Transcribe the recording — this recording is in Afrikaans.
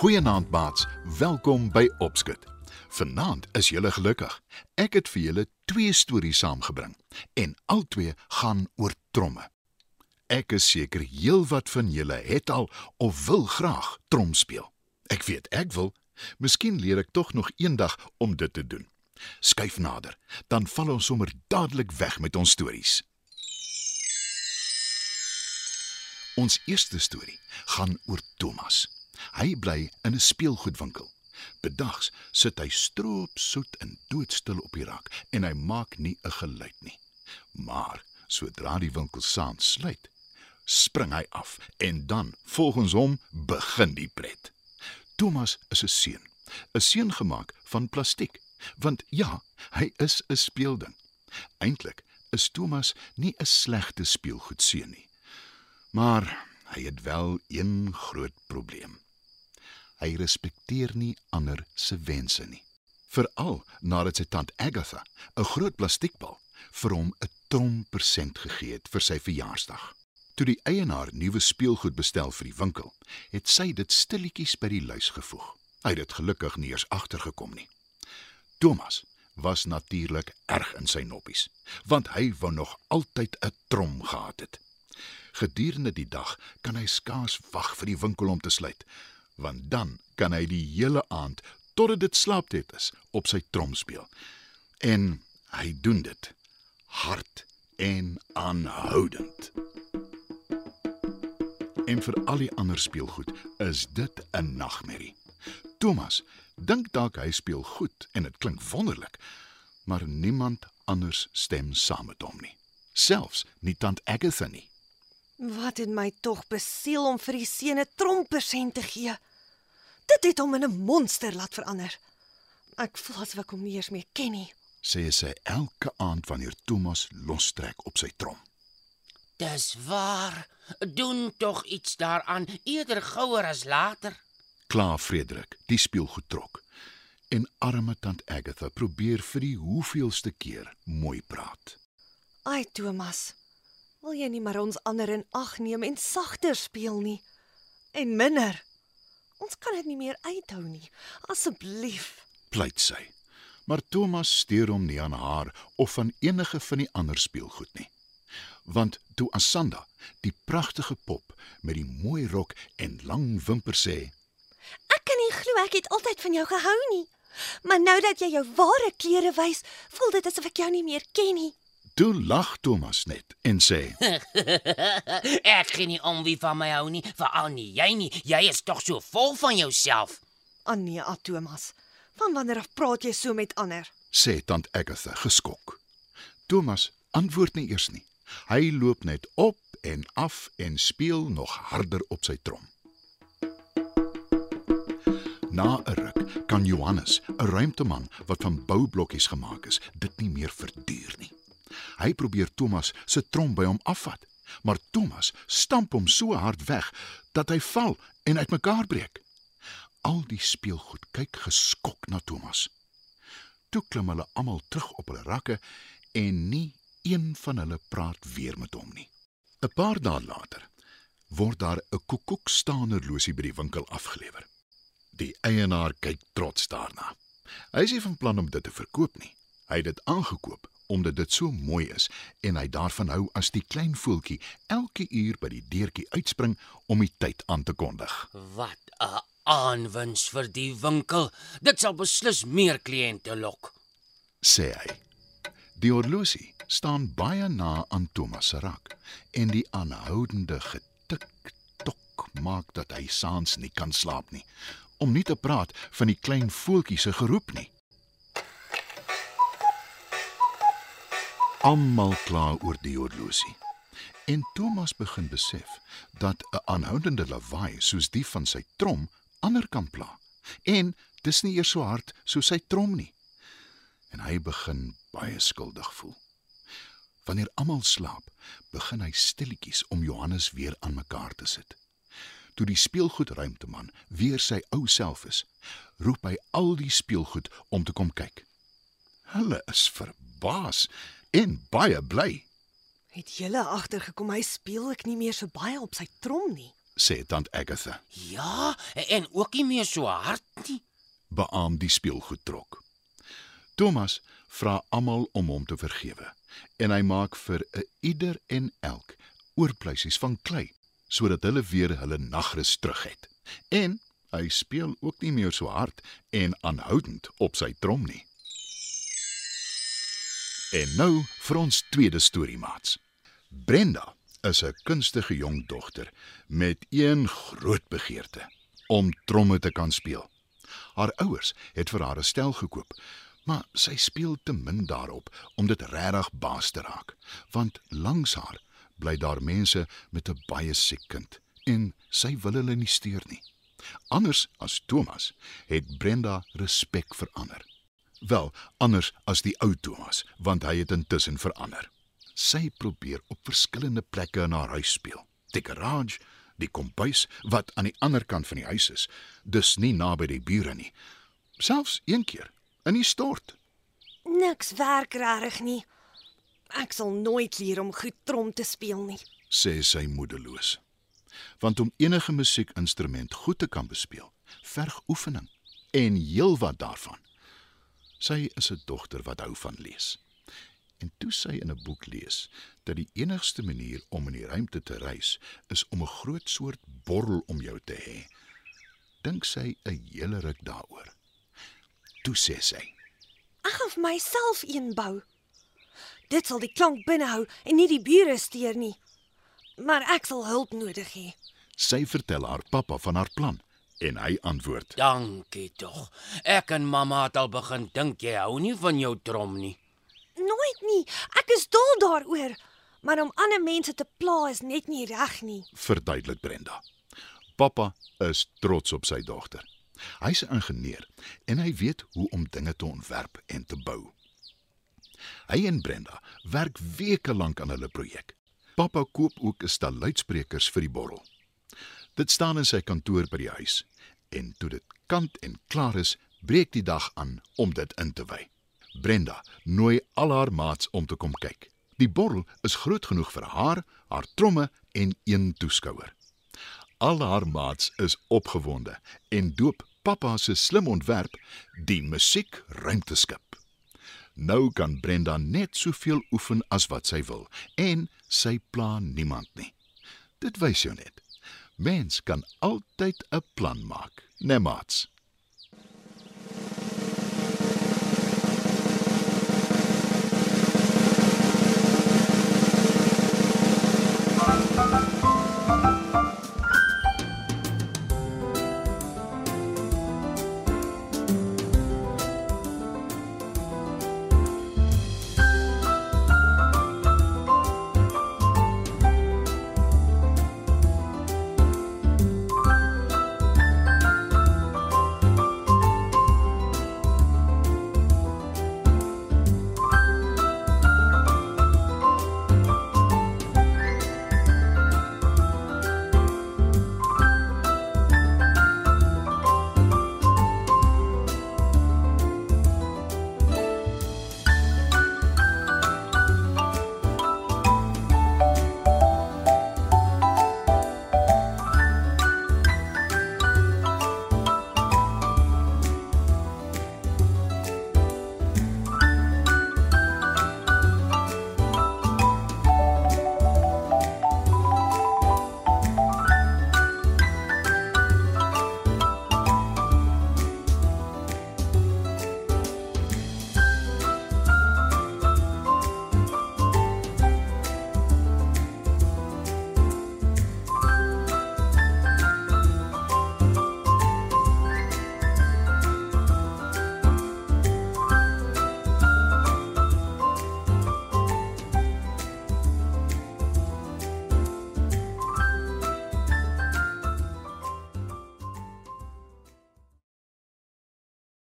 Goeienaand maats, welkom by Opskud. Vanaand is julle gelukkig. Ek het vir julle twee stories saamgebring en albei gaan oor tromme. Ek is seker heelwat van julle het al of wil graag trom speel. Ek weet ek wil. Miskien leer ek tog nog eendag om dit te doen. Skyf nader, dan val ons sommer dadelik weg met ons stories. Ons eerste storie gaan oor Thomas. Hy bly in 'n speelgoedwinkel. Bedags sit hy stroop soet en doodstil op die rak en hy maak nie 'n geluid nie. Maar sodra die winkel saam sluit, spring hy af en dan volgens hom begin die pret. Thomas is 'n seun, 'n seun gemaak van plastiek, want ja, hy is 'n speelding. Eintlik is Thomas nie 'n slegte speelgoedseun nie. Maar hy het wel een groot probleem. Hy respekteer nie ander se wense nie. Veral nadat sy tant Agatha 'n groot plastiekbal vir hom 'n trom persent gegee het vir sy verjaarsdag. Toe die eienaar nuwe speelgoed bestel vir die winkel, het sy dit stilletjies by die lys gevoeg. Hy het dit gelukkig nie eers agtergekom nie. Thomas was natuurlik erg in sy noppies, want hy wou nog altyd 'n trom gehad het. Gedurende die dag kan hy skaars wag vir die winkel om te sluit, want dan kan hy die hele aand totdat dit slaaptyd is op sy trom speel. En hy doen dit hard en aanhoudend. En vir al die ander speelgoed is dit 'n nagmerrie. Thomas dink dalk hy speel goed en dit klink wonderlik, maar niemand anders stem saam met hom nie. Selfs nie tant Agatha nie. Wat het my tog besiel om vir die seun 'n trompersent te gee? Dit het hom in 'n monster laat verander. Ek voel asof ek hom nie eens meer ken nie. Sê sy elke aand wanneer Thomas lostrek op sy trom. Dis waar. Doen tog iets daaraan, eerder gouer as later. Kla Frederik, die speelgoed trok. En arme tant Agatha probeer vir die hoeveelste keer mooi praat. Ai Thomas, wil jy nie maar ons ander in ag neem en sagter speel nie? En minder. Ons kan dit nie meer uithou nie. Asseblief. Pleit sy. Maar Thomas steur hom nie aan haar of van enige van die ander speelgoed nie. Want toe Asanda, die pragtige pop met die mooi rok en lang wimpers sê: "Ek kan nie glo ek het altyd van jou gehou nie. Maar nou dat jy jou ware kleure wys, voel dit asof ek jou nie meer ken nie." Toe lag Thomas net en sê: Ek gee nie om wie van my hou nie, veral nie jy nie. Jy is tog so vol van jouself. Anie, ah Thomas. Van wanneer af praat jy so met ander? sê tant Agatha geskok. Thomas antwoord nie eers nie. Hy loop net op en af en speel nog harder op sy trom. Na 'n ruk kan Johannes, 'n ruimteman wat van boublokkies gemaak is, dit nie meer verduur nie. Hy probeer Thomas se trom by hom afvat, maar Thomas stamp hom so hard weg dat hy val en uitmekaar breek. Al die speelgoed kyk geskok na Thomas. Toe klim hulle almal terug op hulle rakke en nie een van hulle praat weer met hom nie. 'n Paar dae later word daar 'n koekoekstaanerlosie by die winkel afgelewer. Die eienaar kyk trots daarna. Hy is nie van plan om dit te verkoop nie. Hy het dit aangekoop omdat dit so mooi is en hy daarvan hou as die klein voeltjie elke uur by die deurtjie uitspring om die tyd aan te kondig. Wat 'n aanwins vir die winkel. Dit sal beslis meer kliënte lok, sê hy. Die horlosie staan baie na aan Thomas se rak en die aanhoudende getik tok maak dat hy saans nie kan slaap nie. Om nie te praat van die klein voeltjie se geroep nie. Almal kla oor die horlosie. En Thomas begin besef dat 'n aanhoudende lawaai soos die van sy trom ander kan pla. En dis nie eers so hard soos sy trom nie. En hy begin baie skuldig voel. Wanneer almal slaap, begin hy stilletjies om Johannes weer aan mekaar te sit. Toe die speelgoedruimteman weer sy ou self is, roep hy al die speelgoed om te kom kyk. Hulle is verbaas en baie bly, Het julle agtergekom hy speel ek nie meer so baie op sy trom nie. sê tant Agatha. Ja, en ook nie meer so hard nie. beaam die speelgoedtrok. Thomas vra almal om hom te vergewe en hy maak vir 'n ieder en elk oorpleisies van klei sodat hulle weer hulle nagrus terug het. En hy speel ook nie meer so hard en aanhoudend op sy trom nie. En nou vir ons tweede storie maats. Brenda is 'n kunstige jong dogter met een groot begeerte om tromme te kan speel. Haar ouers het vir haar 'n stel gekoop, maar sy speel te min daarop om dit regtig baas te raak, want langs haar bly daar mense met 'n baie siek kind en sy wil hulle nie steur nie. Anders as Thomas het Brenda respek vir ander. Wel, anders as die ou Thomas, want hy het intussen verander. Sy probeer op verskillende plekke in haar huis speel. Die garage, die kombuis wat aan die ander kant van die huis is, dus nie naby die bure nie. Selfs een keer in die stort. Niks werk regtig nie. Ek sal nooit leer om goed trom te speel nie. sê sy moedeloos. Want om enige musiekinstrument goed te kan bespeel, verg oefening en heelwat daarvan. Sy is 'n dogter wat hou van lees. En toe sy in 'n boek lees dat die enigste manier om in die ruimte te reis is om 'n groot soort borrel om jou te hê, dink sy 'n hele ruk daaroor. Toe sê sy: Ek gaan vir myself een bou. Dit sal die klank binnehou en nie die bure steur nie. Maar ek sal hulp nodig hê. Sy vertel haar pappa van haar plan en hy antwoord: Dankie tog. Ek en mamma het al begin dink jy hou nie van jou trom nie. Nooit nie. Ek is dol daaroor. Maar om ander mense te pla is net nie reg nie. verduidelik Brenda. Pappa is trots op sy dogter. Hy's 'n ingenieur en hy weet hoe om dinge te ontwerp en te bou. Hy en Brenda werk weke lank aan hulle projek. Pappa koop ook 'n stel luidsprekers vir die borrel. Dit staan in sy kantoor by die huis en toe dit kant en klaar is, breek die dag aan om dit in te wy. Brenda nooi al haar maats om te kom kyk. Die borrel is groot genoeg vir haar, haar tromme en een toeskouer. Al haar maats is opgewonde en doop pappa se slim ontwerp die musiek ruimteskip. Nou kan Brenda net soveel oefen as wat sy wil en sy pla niemand nie. Dit wys jou net. Mens kan altyd 'n plan maak, né nee, maats?